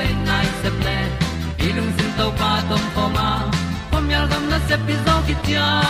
tan nai se ple ilung sin to pa tom pa ma. Pom yal gam na se pi zo ki tia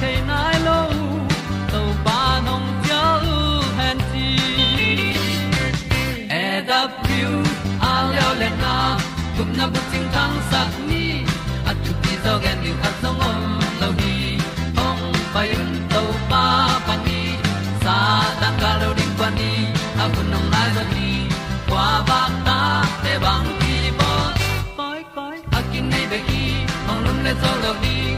chiu the nai lo to pa nong pia u han ti e da pru a leo le na gup na bu chiu tang sat ni at tu pi zo gen ni at song om lo ni ong pa yun to ba pa ni sa ta ga lo ding pa ni, a bu nong lai za ni. Kwa ba ta te bang ki bo koi koi a kin nei be ki ong lum le zo lo ni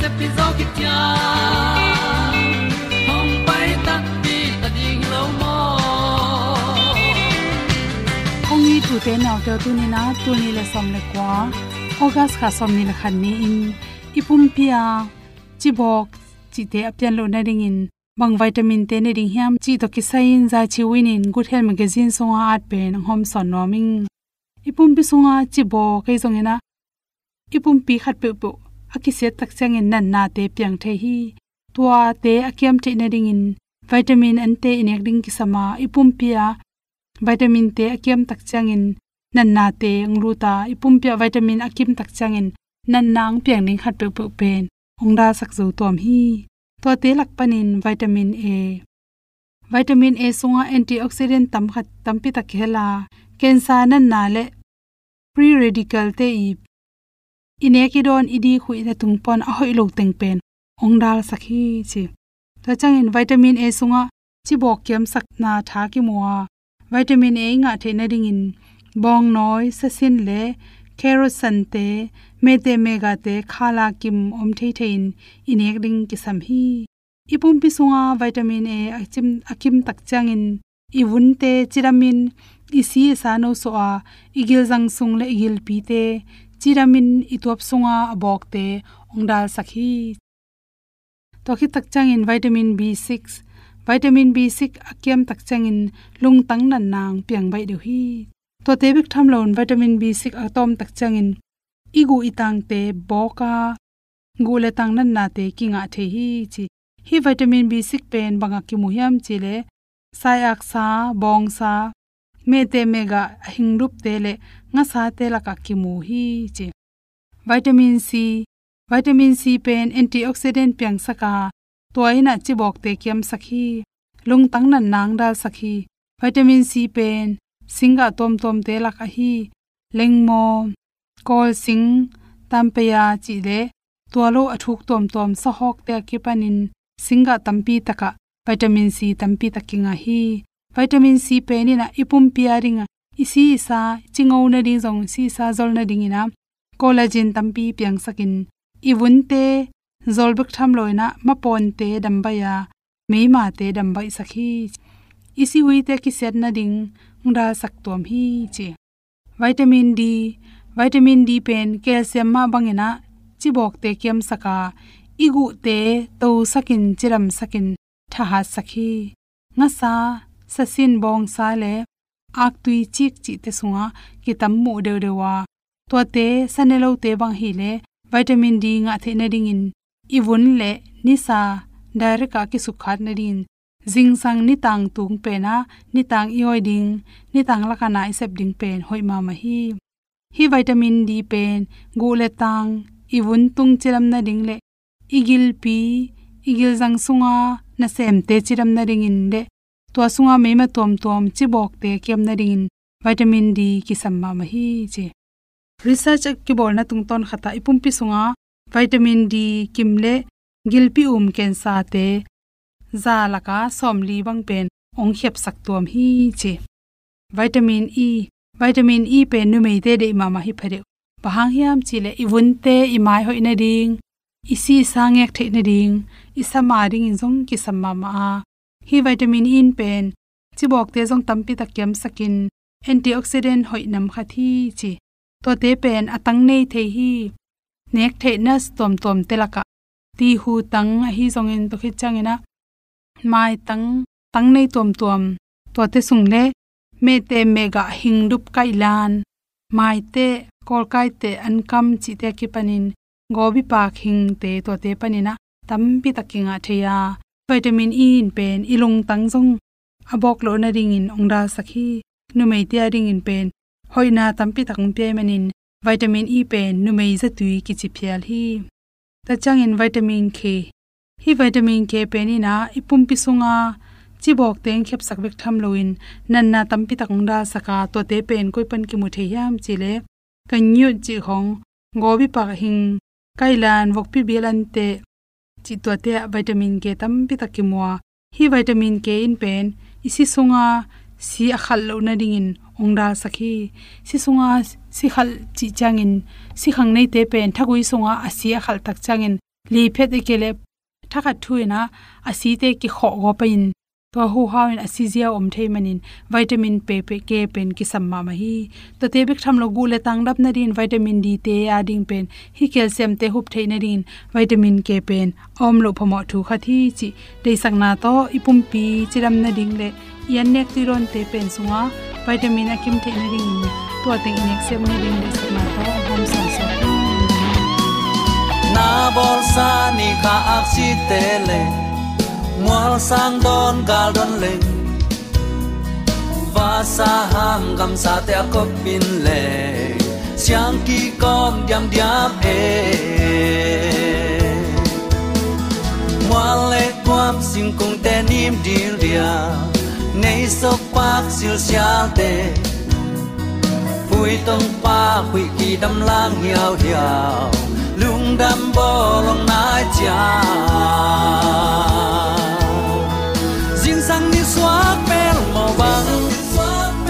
se pi zo ki tia hong pai ta ti ta ding lo mo ong ni tu te naw te tu ni na tu ni le som le kwa august kha som ni le khan ni in. Ipum pia chi bok chi te apyan lo na ring in bang vitamin te ne ring hiam chi to ki sain za chi win in good health magazine songa at pen hom son noming ipum pi songa chi bo kai zong ipum pi khat pe akise tak changin nan na te piang the hi. Tua te akiam te na ding in vitamin an te in ek ding ki sama ipum pia vitamin te akiam tak changin nan na te ngru ta ipum pia vitamin akim tak changin nan nang piang ning khat pe pe pen ong da sak zo tom hi. To te lak panin vitamin a. Vitamin a sunga antioxidant tam khat tam pi tak hela. Cancer nan na le free radical te i ine ki don idi khui na tungpon a hoi lo teng pen ongdal sakhi chi. Ta changin vitamin a sunga chi bok kem sakna tha ki muwa vitamin a nga the na ring in bong noi sa sin le kerosan te me te mega te, khala kim om thei thein, inek ding ki sam hi. Ipum pi sunga, vitamin a achim akim tak changin. Iwun te, chiramin, isi e sa no so a igil jang sung le igil pi te chiramin itop sunga abok te ongdal sakhi. To khi tak changin vitamin b6 vitamin b6 akyam tak lung tang nan nang piang bai de hi. To te bik tham lon vitamin b6 atom tak changin igu itang te boka gule tang nan na te kinga the hi chi. Hi vitamin b6 pen banga ki muhyam chile sai aksa bong sa, me te mega hingrup te le nga sa te la ka ki mu hi che. Vitamin c. Vitamin c pen antioxidant piang saka. Toina chi bok te kiam sakhi. Lung tang nan nang dal sakhi. Vitamin c pen. Singa tom tom te la ka hi. Lengmo kol sing. Tampeya chi le tualo athuk tom tom sa hok te ki panin singa tampi taka. Vitamin c tampi takinga hi. Vitamin c pen ina ipum piaringa isi sa chingau na ding jong si sa zol na ding ina, collagen tampi piang sakin iwun te zolbek tham loina ma pon te dambaya meima te dambai sakhi isi hui te ki set na ding ngda sak tom hi chi. Vitamin d vitamin d pen, calcium ma bangena chibok te kem saka, igu te to sakin, chiram sakin thaha sakhi. Nga sa sasin bong sa le ak tui chik chi te sunga ki tam mu de de wa to te sanelo te bang hi le vitamin d nga the na ding in. Iwun le ni sa direct ka ki sukhat na din jing sang ni tang tung pe na ni tang i oi ding ni tang la kana i sep ding pen hoi ma ma hi. Hi vitamin d pen gu le tang iwun tung chiram na ding le igil pi igil jang sunga na sem te chiram na ring in de tua sunga me ma tom tom chi bok te kem na ring in vitamin d ki sam ma hi che. Research ki bol na tung ton khata ipum pi sunga, vitamin d kimle gilpi um ken sa te za som li bang pen ong khep sak tom hi che. Vitamin e vitamin e pe nu mei te de ma ma hi phare bahang hiam chile iwun te imai hoi na ding isi sang sangek the na ding isama ring in jong ki sam ma hi vitamin in pen. Chibok te jong tampi takyam sakin. Antioxidant hoi nam khathi chi. To te pen atang nei the hi. Nek the na tom tom telaka ti hu tang hi jong in to khi changena mai tang tang nei tom tom to te sung le me te mega cái lan, mai te kol kai te an kam chi te ki panin. Gobi pa khing te to te panina. Tampi takinga theya vitamin e in pen, ilung tangjong abok lo na ring in ongda sakhi. Numei tia ring in pen. Hoina tampi takung pe manin vitamin e pen, numei za tui ki chi phial hi. Ta chang in vitamin k. Hi vitamin k penina ipum pi sunga chibok teng khep sak bek tham loin nan na tampi takungda saka, to te pen koi pan ki mu the yam chile kan nyu chi khong gobi pa hing. Kailan wok pi belan te chi to te vitamin k tam pi takimwa hi vitamin k in pen. Isi sunga, si akhal lo na ding in ongda sakhi si sunga, si khal chi changin si khang nei te pen. Thagui sunga asi akhal tak changin li phe te kele thakha thuina asi te ki kho go pain to hu hawin asizia om thei manin vitamin pe pe ke pen ki samma ma hi. To te bik tham lo gu le tang dap na rin vitamin d te ading pen. Hi calcium te hup thei na rin vitamin K, pen. Om lo phamo thu kha thi chi. De sang na to ipum pi chiram na ding le yan nek ti ron te pen sunga. Vitamin akim thei na ring to teng inek sem na ring le sak na to hom sa sa. Sa ni kha ak si te le mual sang don gal don leng va sa ham gam sa te ko pin le siang ki kom diam diam e mual le kwam sing kong te nim dil dia nei so pak sil sia te pui tông pa quỷ kỳ đâm lang hiao hiao. Lung đâm bò lòng nai cha pel màu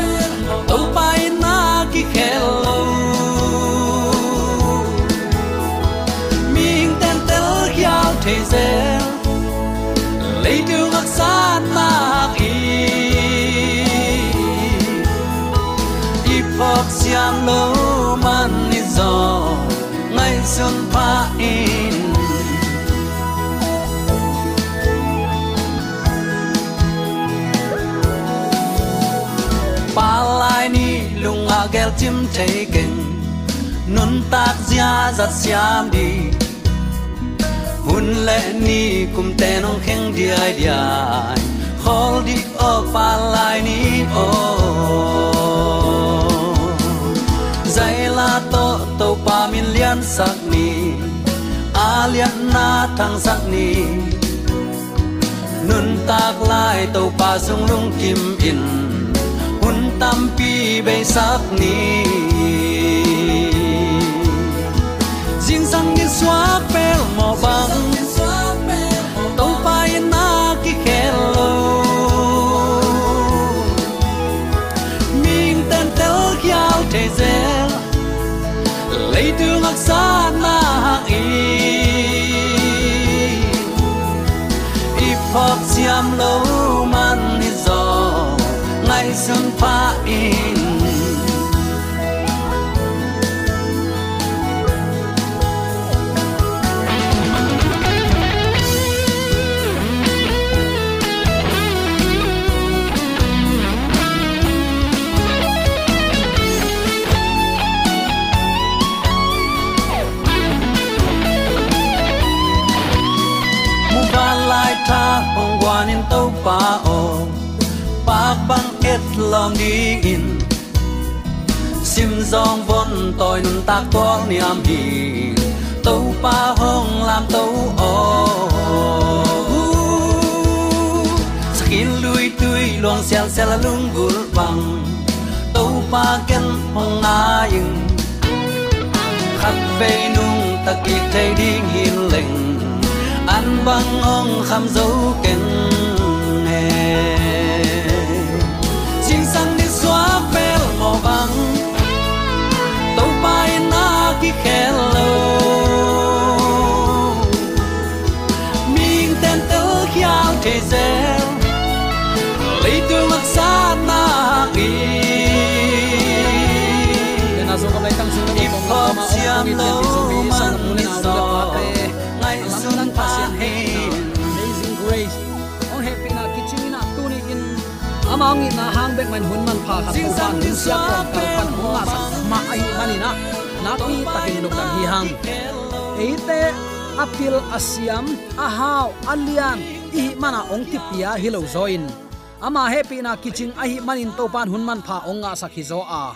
tàu bay na ki hello mình tên tel hiao thế giới lấy đường ngắc xa na y ipok siam lo man ni zo ngay xuân pha in. Taken nun tak zia zat siam đi. Hun lệ ni kum te nong kheng di ai di ai hol di o pa lai ni o. Zai la to to pa min lian sak ni, a lian na thang sak ni. Nun tak lai to pa sung lung kim in hun tam pi bay sak ni jing sang ni xóa pel mo lòng đi in sim zong vốn tôi nâng tak tuang niềm đi tâu pa hong làm tâu ô skin lui tui luang sel sel lung gul bang tâu pa ken hong na yung khắp về nung ta kịp thấy đi nghiêng lệnh. Ăn băng ông khăm dấu kênh. Băng tàu bay na ki hello mình tên tớ khiao thế giới lấy tương mặc xa na kỳ na zo kam lai tang sung Im hop siam lo man amang na hang bek man hun man pha khat Sing ko sang din sia sa ko pan ho nga sa ma ai mani na na pi takin lok dang hi hang eite apil asiam ahaw alian i mana ong tipia hilo zoin ama happy na kitchen ahi manin to pan hun man pha ong nga sakhi zo a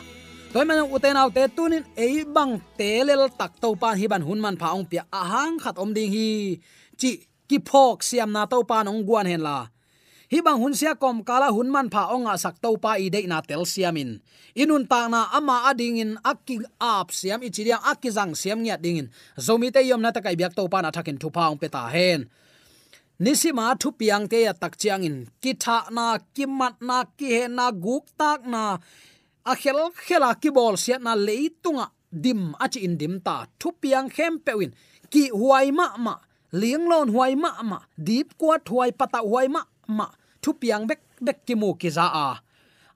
toy man uten autte tunin ei bang telel tak to pan hi ban hun man pha ong pia ahang khat om ding hi chi ki phok siam na to pan ong guan hen la hi bang hun sia kom kala hun man pha onga sak to pa i de na tel siamin. Inun ta na ama ading in akki ap siam, i chiria akki jang siam nya ding in zomi te yom na ta kai byak to pa na thakin thu paung pe ta hen. Nisima thu piang te ya tak chiang in ki tha na, ki mat na, ki he na, guk tak na. A khel khela ki bol sia na leitunga dim achi in dim ta. Thu piang khem pewin ki huai ma ma. Liang lon huai ma ma. Dip kwat huai pata huai ma ma thu piang bek bek ki mu ki za a.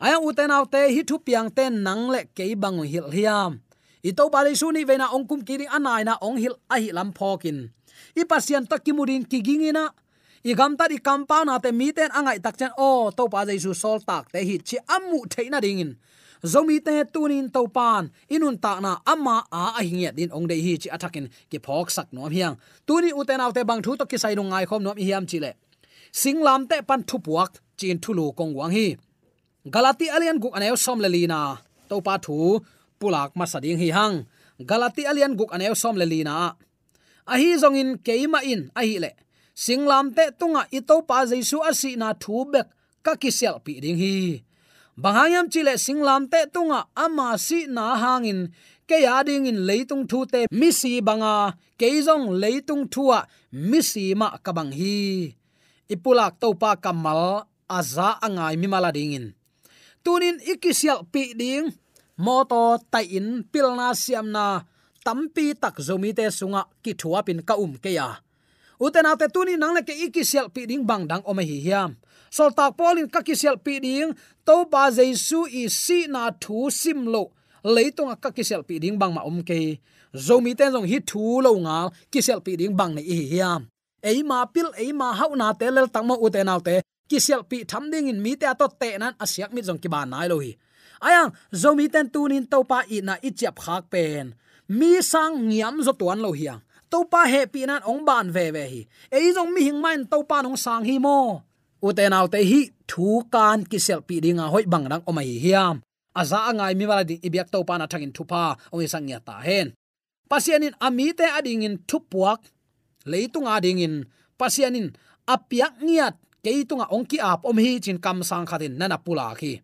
Aya uten autte hi thu piang ten nang le ke bang hil hiam. I to ba le su ni ve na ong kum ki ri anai na ong hil a hi lam phokin. I pasian takimurin ki gingina i gam ta di compound na te mi ten angai tak chen o oh, to pa jaisu sol tak te hi chi amu theina ding in zomi te tunin to pan, inun ta na ama a a hingia din ong dei hi chi athakin ki phok sak nom hiang. Tuni uten autte bang thu to ki sai nong ngai khom nom hiam chi le singlam te pan thu puak chin thulu kong wang hi. Galati alian guk anew som le lina. To pa thu, pulak ma sading hi hang. Galati alian guk anew som le lina. A hi zong in keima in a hi le. Singlam te tunga ito pa jaisu asi na thu bek, ka kisel pi ding hi. Bangayam chile singlam te tunga ama si na hangin. Ke ya ding in leitung thu te misi banga. Keizong leitung thua misi ma kabang hi ipulak topa kamal aza angai mi mala dingin tunin ikisial pi ding, moto tai in pilna siam na tampi tak zomi te sunga ki thua pin ka um ke ya uten ate tuni nang le ke ikisial pi ding bang dang o hi hiam. Sol tak polin ka kisial pi ding to ba jesu i si na thu sim lo leitung ka kisel pi ding bang ma om ke. Zomi ten jong hi thu lo nga kisel pi ding bang ne hi hiam ei ma pil ei ma hau na te lel tang mo u te nau te. Kisel pi tham ding in mi te to te nan asiak mi jong ki ba nai lo hi. Ayang zomi ten tunin to pa i na i chap khak pen. Mi sang ngiam zo tuan lo hiang to pa he pi nan ong ban ve ve hi. Ei jong mi hing main to pa nong sang hi mo. Uten autte hi, thu kan kisel pi dinga hoi bang rang omai hiam aza angai mi wala ding ibyak to pana thangin thupa ong isang ya ta hen. Pasianin amite ading in thupuak leitunga ding in pasianin apiak ngiat. Keitunga ongki ap om hi chin kam sang khatin nana pula khi.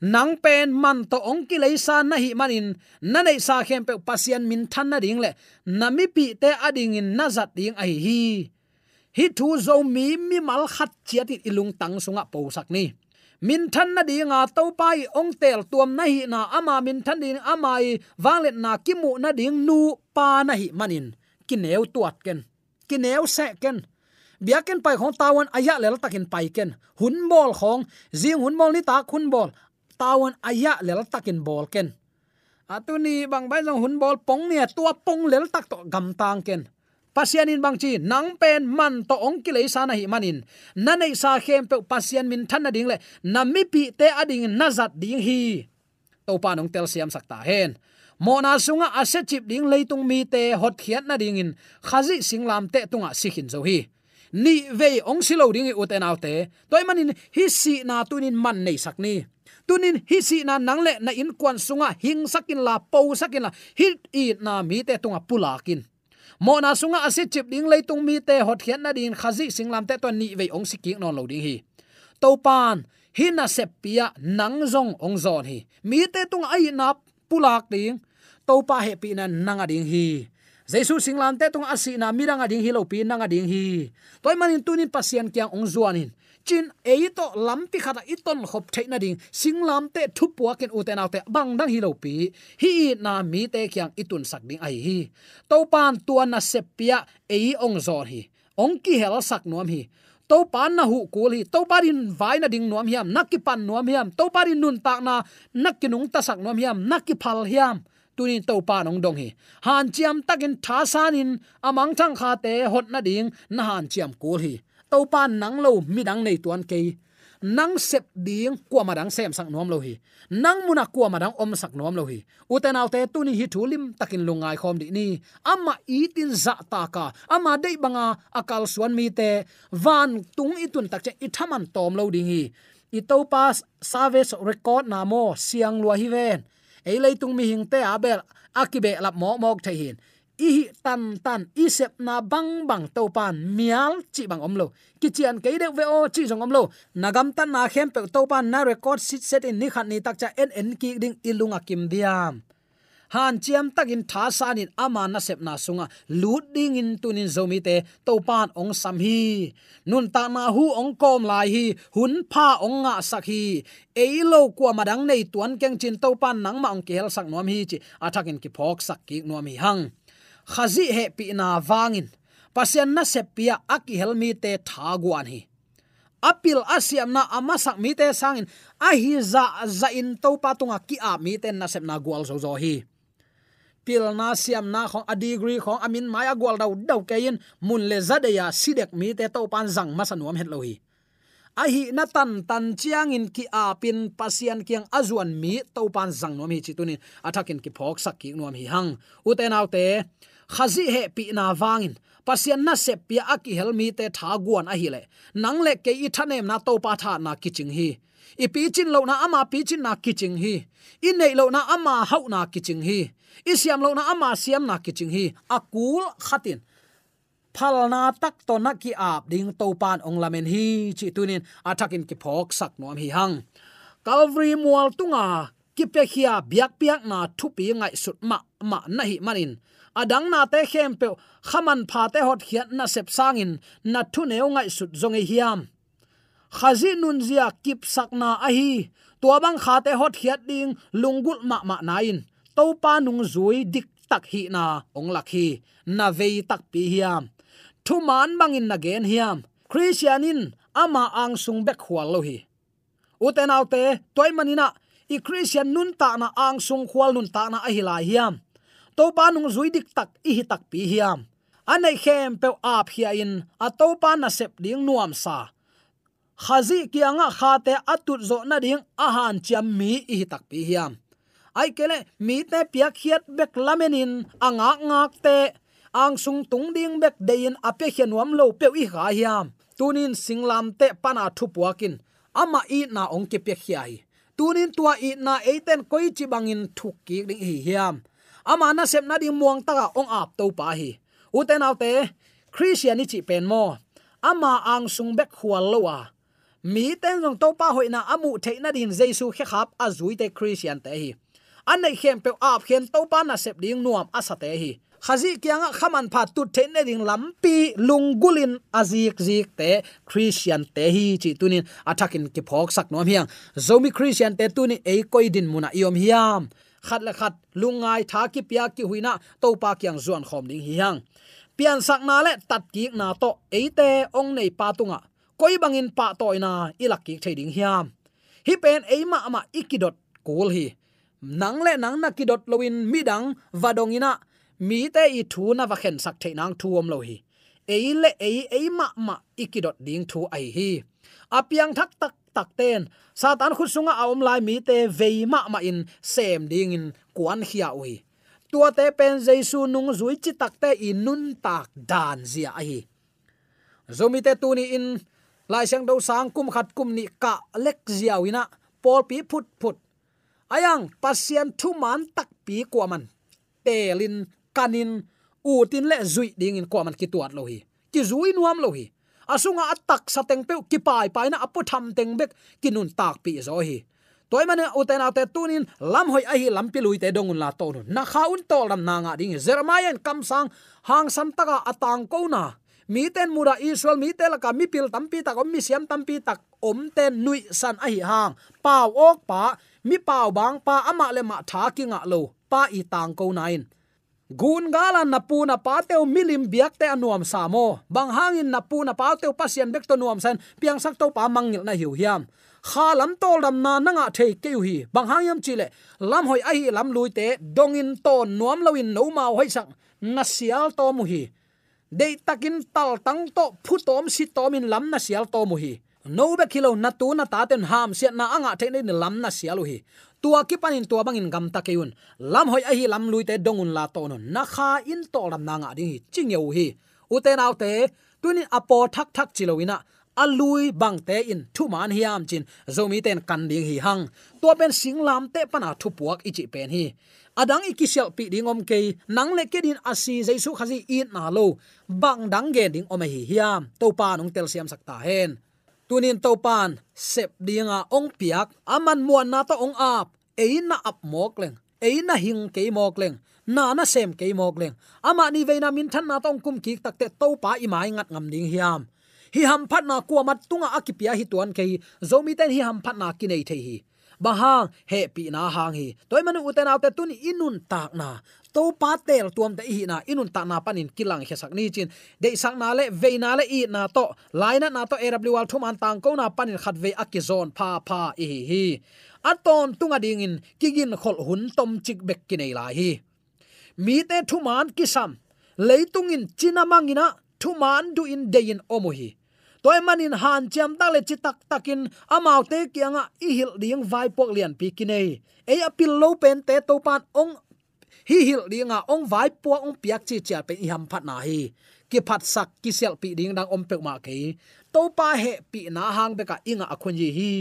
Nang pen man to ongki leisa na hi manin. Na nei sa khem pe pasian min than na ding le. Nami pi te ading in nazat ding ai hi hi. Thu zo mi mi mal khat chiati ilung tang sunga po sak ni. Min than na dinga to pai ong tel tuam na hi na ama min than ding amai wanglet na kimu na ding nu pa na hi manin. Kineu tuat ken kineu se ken. Biaken pai khong tawan aya lel takin pai ken. Hun bol khong jing hun bol ni ta khun bol. Tawan aya lel takin bol ken. Atuni bang bai long hun bol pong nia tua pong lel tak to gam tang ken. Pasianin bang chi, nang pen man to ong ki leisa na hi manin. Na nei sa khem pe pasian min than na ding le. Na mi pi te ading na zat ding hi. To pa nong tel siam sakta hen mona sunga ase chip ding leitung mi te hot khiat na ding in. Khazi singlam te tunga sikhin zo hi. Ni ve ong silo ding u te te. Toy manin hi si na tunin man nei sakni tunin hi si na nangle na in kwan sunga hing sakin la po sakin la hit i na mi te tunga pulakin mona sunga ase chip ding leitung mi te hot khian na ding, khazi singlam te to ni ve ong siki non lo ding hi. To pan hi na sepia nang zong ong zon hi. Mi te tung ai nap pulak ding topa he pi na nanga ding hi. Jesu singlam te tung asi na miranga ding hi lo pi nanga ding hi. Toy manin tunin pasien kyang ong zuanin. Chin eito lampi khata iton khop theina ding. Singlam te thupua ken uten autte bang dang hi lo pi. Hi na mi te kyang itun sak ding ai hi. Topan tuan na sepia ei ong zor hi. Ong ki hel sak nuam hi. To pan na hu kul hi. To parin vai na ding nuam hiam. Nakki pan nuam hiam. To parin nun tak na. Nakki nung ta sak nuam hiam. Nakki phal hiam tunin to pa nong dong hi. Han chiam takin tha sanin amang thang kha te hot na ding na han chiam kul hi. To pa nang lo mi dang nei tuan ke nang sep ding kwa madang sem sang nom lo hi. Nang muna kwa madang om sak nom lo hi. Uten autte tuni hi thulim takin lungai khom di ni. Ama itin za ta ka. Ama dei banga akal suan mi te. Van tung itun tak che ithaman tom lo ding hi. Itopas service record namo siang lua hi ven ei leitung mi hing te abel akibe lap mo mok thai hin. I tan tan, i sep na bang bang to pan mial chi bang omlo ki chian ke de ve o chi jong omlo nagam tan na khem pe to pan na record sit set in ni khat ni tak cha en en ki ding ilunga kim diam han chiam takin tha sanin ama na sep na sunga. Lut ding in tunin zomi te to pan ong sam hi. Nun ta na hu ong kom lai hi. Hun pha ong nga sak hi. Ei lo kwa madang nei tuan keng chin to pan nang ma ong kel sak nom hi chi. Athakin ki phok sak ki nom hi hang. Khazi he pi na wangin pasian na sepia aki helmi te thaguan hi. Apil asiam na amasak mi te sangin. Ahi hi za za in to patunga ki a mi ten na sep na gwal zo zo hi pil na siam na khong a degree khong amin mai agwal dau dau kein mun le za ya sidek mi te to pan zang masanuam het lohi a hi na tan tan chiang in ki a pin pasian kiang azuan mi to pan zang no mi chi tunin athakin ki phok sak ki nuam hi hang. Uten autte khazi he pi na wangin. Pasian na se pia aki helmi te tha guan a hile nang le ke i thanem na to pa tha na kiching hi. I pi chin lo na ama pi chin na kiching hi. I nei lo na ama hau na kiching hi. I siam lo na ama siam na kiching hi. Akul khatin. Phalna tak to na ki ap ding to pan ong lamen hi chi tunin. Athakin ki phok sak nom hi hang. Calvary mual tunga ki pe khia biak piak na thupi ngai sut ma ma na hi manin adang na te khem pe khaman pha te hot khiat na sep sangin na thu neu ngai sut zong e hiam. Khazi nun zia kip sakna a hi, tua bang kha te hot hiat ding lungul ma ma nain to pa nung zui dik tak hi na, ong lakhi na vei tak pi hiam. Thu man bangin na gen hiam. Christianin ama ang sung bek khwal lo hi. Uten autte toy manina i christian nun ta na ang sung khwal nun ta na a hi lai hiam to pa nung zui dik tak i hi tak pi hiam anei khem pe ap hia in a to pa na sep ding nuam sa. Khazi kianga khate atut zo na ding ahan cham mi i hi tak pi hiam ai kele, mi te piak khiat bek lamenin, anga ngak te. Ang sung tung ding bek dein ape hianuam lo pe i ha hiam. Tunin singlam te pana thu puakin ama i na ong ke pe hiai. Tunin tua i na eiten koi chi bangin thuk ki ding hi hiam ama na sep na ding muang ta ong ap to pa hi. Uten autte christian chi pen mo. Ama ang sung bek hual lowa mi ten jong to pa hoina amu theina din jesu khe khap azui te christian te hi. An nei khem pe ap khen to pa na sep ding nuam asate hi. Khazi kyanga khaman pha tu the ne ding lampi lungulin azik zik te christian te hi chi tunin. Athakin ki phok sak nom hiang. Zomi christian te tunin e koi din muna iom hiam khat la khat, lungai tha ki pia ki huina to pa kyang zuan khom ding hiang pian sak na le, tat ki na to, eite ong nei pa tunga. Koi bangin pa toina ilak ki thading hiam. Hi pen eima ama ikidot kul hi. Nang le nang na kidot loin midang vadongina mi te i thu na va khen sak the nang thuom lo hi. Ei le ei ei ma ma ikidot ding thu ai hi. Apiang thak tak takten satan khu sunga aum lai mi te veima ma in sem ding in kuan khia ui. Tua te pen jesu nung zui chi takte in nun tak dan zia ai zomi te tu ni in, lai sang do sang kum khat kum ni ka lek zia wina pol pi phut phut. Ayang, pasien thu man tak pi kwa man. Telin kanin, u tin le zui ding in kwa man ki tuat lo hi. Ki zui nuam lo hi asunga atak sateng pe kipai paina pai na apu tham teng bek kinun tak pi zo hi. Toy mane uten ate tunin lam hoi ahi lam pi lui te dongun la to nu na kha un to lam na nga ding. Jeremiah kam sang hang sam taka atang ko na. Mi ten mura israel, mi te la ka mi pil tampi tak, om mi siam tampi tak, om ten nui san ahi hang. Pau ok pa, mi pau bang pa ama le ma tha ki nga lo, pa i tang ko nain gun gala na pu na pa teu milim biak te anuam samo bang hangin na pu na pa teu pasien bek to nuam san piang sak to pa mangil na hiu hiam. Kha lam tol dam na nanga thei ke hi. Bang hangyam chile, lam hoi ai lam lui te, dongin to nuam lawin no ma hoi sak na sial to mu hi. Dei takin tal tang to phutom si tomin lam na sial to mu hi no be kilo na tu na ta ten ham siat na anga the ni lam na sialu hi. Tua ki panin tua bangin gam ta keun lam hoi a hi lam lui te dongun la to no na kha in to lam na nga ding hi. Ching yo hi. U te nau te tunin apo thak thak chilowina alui bang te in thu man hiam chin. Zomi ten kan ding hi hang. Tua pen singlam te pana thu puak ichi pen hi. Adang ikisel pi ding om ke nang le ke din asi jaisu khazi in na lo. Bang dang ge ding om hi hiam. To pa nong tel siam sakta hen tunin topan sep dinga ong piak, aman muan na to ong ap. Eina ap mok leng eina hing ke mok leng, na na sem ke mok leng. Ama ni veina min than na tong kum ki takte to pa i mai ngat ngam ding hiam. Hi ham phat na kwa mat tunga akipia hi tuan ke zomi ten hi ham phat na ki nei the hi bahang, he pi na hang hi toy manu uten autte tuni, inun tak na to pa tel tuam te hi na inun tak na panin kilang he sak ni chin de sak na le ve na le i na to. Laina na to erabli thum an tang ko na panin khat ve akizon pa pa i hi. Hi aton tunga ding in kigin khol hun tom chik bek ki nei la hi. Mi te thuman kisam. Leitung in chinamangina thuman du in dein omohi toy manin han cham ta le chitak takin, amau te kianga i hil ding vai pok lian pi kinai e apil lo pen te to pan ong, hi hil dinga ong vai po ong piak chi chia pe i ham phat na hi. Ki phat sak ki sel pi ding dang om pek ma ke to pa he pi na hang be ka inga akhun ji hi.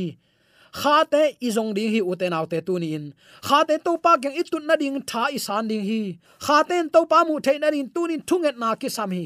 Kha te izong ding hi uten te tu ni in. Kha te to pa kyang itun na ding tha i san ding hi. Kha ten to pa mu the na din tu nin thunget na ki sam hi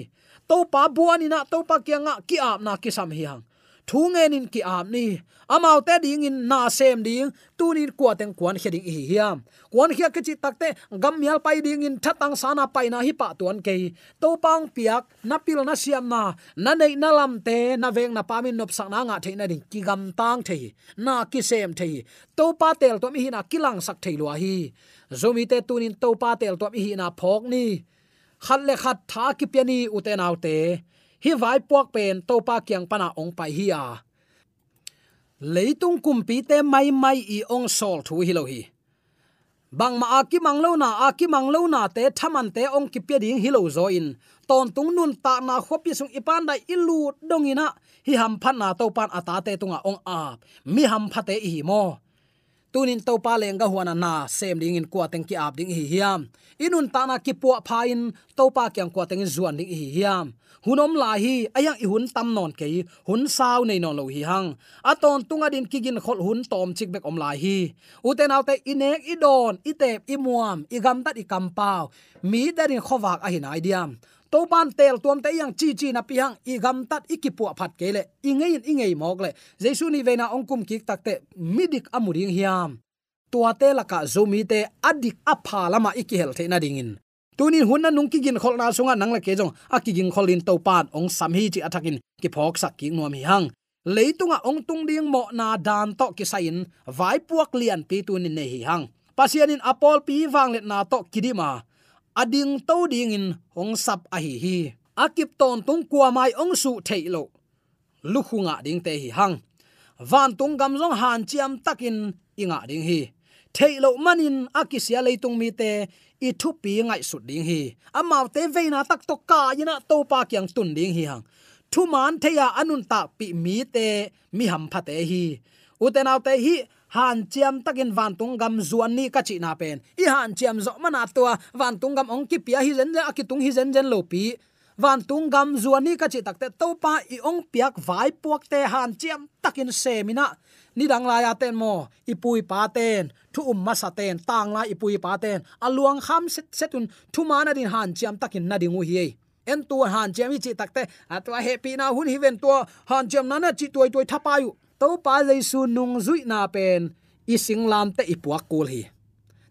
to pa buani na to pa kyang ki ap na ki sam hi hang thu nge nin ki ap ni. Amau te ding in na sem ding, tu ni kwa teng kwan heding hi hiam. Kwan khia ke chi takte gam yal pai ding in thatang sana pai na hi pa tuan ke to pang piak, na pil na siam na na nei na lam te, na veng na pamin nop sak na nga the na ding, ki gam tang the na ki sem the to pa tel to mi hi na kilang sak the lo hi. Zomi te tunin to pa tel to mi hi na phok ni khat le khat tha ki piani uten autte. Hi vai puak pen to pa kyang pana ong pai hi a. Leitung kumpi te mai mai i ong sol thu hi lo hi. Bang ma aki mang lâu na, aki mang lâu na te thaman te ong ki pe ding hi lo zo in. Ton tung nun ta na khopi sung ipan dai ilu dongina hi ham phan na to pan ata te tunga ong a mi ham phate hi mo tunin to pa lenga huana na, sem ding in kwa teng ki ap ding hi hiam. Inun ta na ki puwa pha in, to pa kyang kwa teng zuan ding hi hiam. Hunom la hi, ayang i hun tam non ke hun sao nei non lo hi hang. Aton tunga din kigin khol hun tom chik bek om la hi. Uten autte inek i don, i tep, i muam, i gam tat, i kam pau. Mi darin khowak a hin aidiam to pan tel tuam te yang chi chi na piang, i gam tat ikipu phat kele i ngei i ngei mok le. Jesu ni veina ongkum ki takte midik amuring hiam. Tua te laka zomi te adik apha lama ikihel the na dingin tunin hunna nung ki gin khol na sunga nang la ke jong akigin kholin to pan ong sam hi chi athakin ki phok sak ki nuam hi hang leitunga ong tung ding mo na dan to ki sain vai puak lian pi tunin ne hi hang pasianin apol pi wang let na to kidima ading to ding in hong sap a hi hi. Akip ton tung kwa mai ong su thailo lukhunga ding te hi hang. Van tung gam jong han chiam takin inga ding hi. Thailo manin akisia leitung mi te, i thu pi ngai su ding hi. Amaw te veina tak to ka ina to pa kyang tun ding hi hang. Thu man theya anun ta pi mi te, mi ham phate hi uten te hi, han chiam takin van tung gam zuan ni ka chi na pen. I han chiam zo mana tua van tung gam ong ki pia hi zen le akitung hi zen zen lo pi. Van tung gam zuan ni ka chi takte to pa i ong piak vai puak te han chiam takin semina ni dang la ya ten mo ipui pa ten. Thu um ma sa ten, tang la ipui pa ten. Aluang kham set, setun, thu mana din han chiam takin na dingu hi en tu han chiam hi chi takte atwa happy na hun hi ven tu han chiam na na chi tuai tuai thapayu to pa jaisu nung zui na pen i singlam te ipuak kul hi.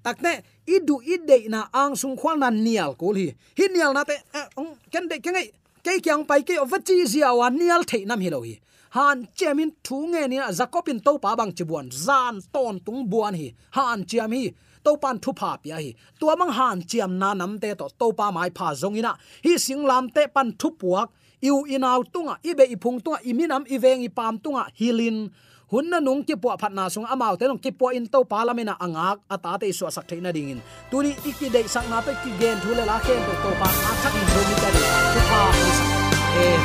Takne, idu ide na ang sung khwal na nial kul hi. Hi nial na te eh, ong, ken de kengai ke kyang pai ke ovachi zia wa nial the nam hi lo hi. Han chemin thu nge ni zakopin to pa bang chibuan, zan ton tung buan hi. Han chiam hi to pan thu pha pia hi. Tua mang han chiam na nam te to to pa mai pha zong ina. Hi singlam te pan thu puak iu inaw tunga, ibe ipung tunga, iminam iveng ipam tunga, hilin. Hunna nung ki po phatna sung amau te nong ki po in to parliament angak ata te su sak theina dingin. Tuni iki dei sak na pe, ki gen thule la ken to to pa athak in do mi ta ni tu pa amen.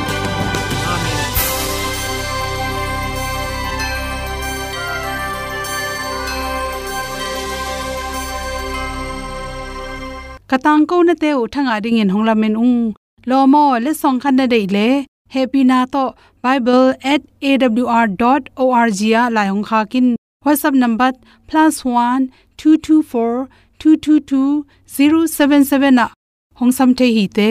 Katang ko na te u thanga ding in hongla men ung lo le song khan na dei le. Happy na to. Bible@awr.org ya la hong kha kin. Whatsapp number +1 224 222 077 na. Hong sam the hi te.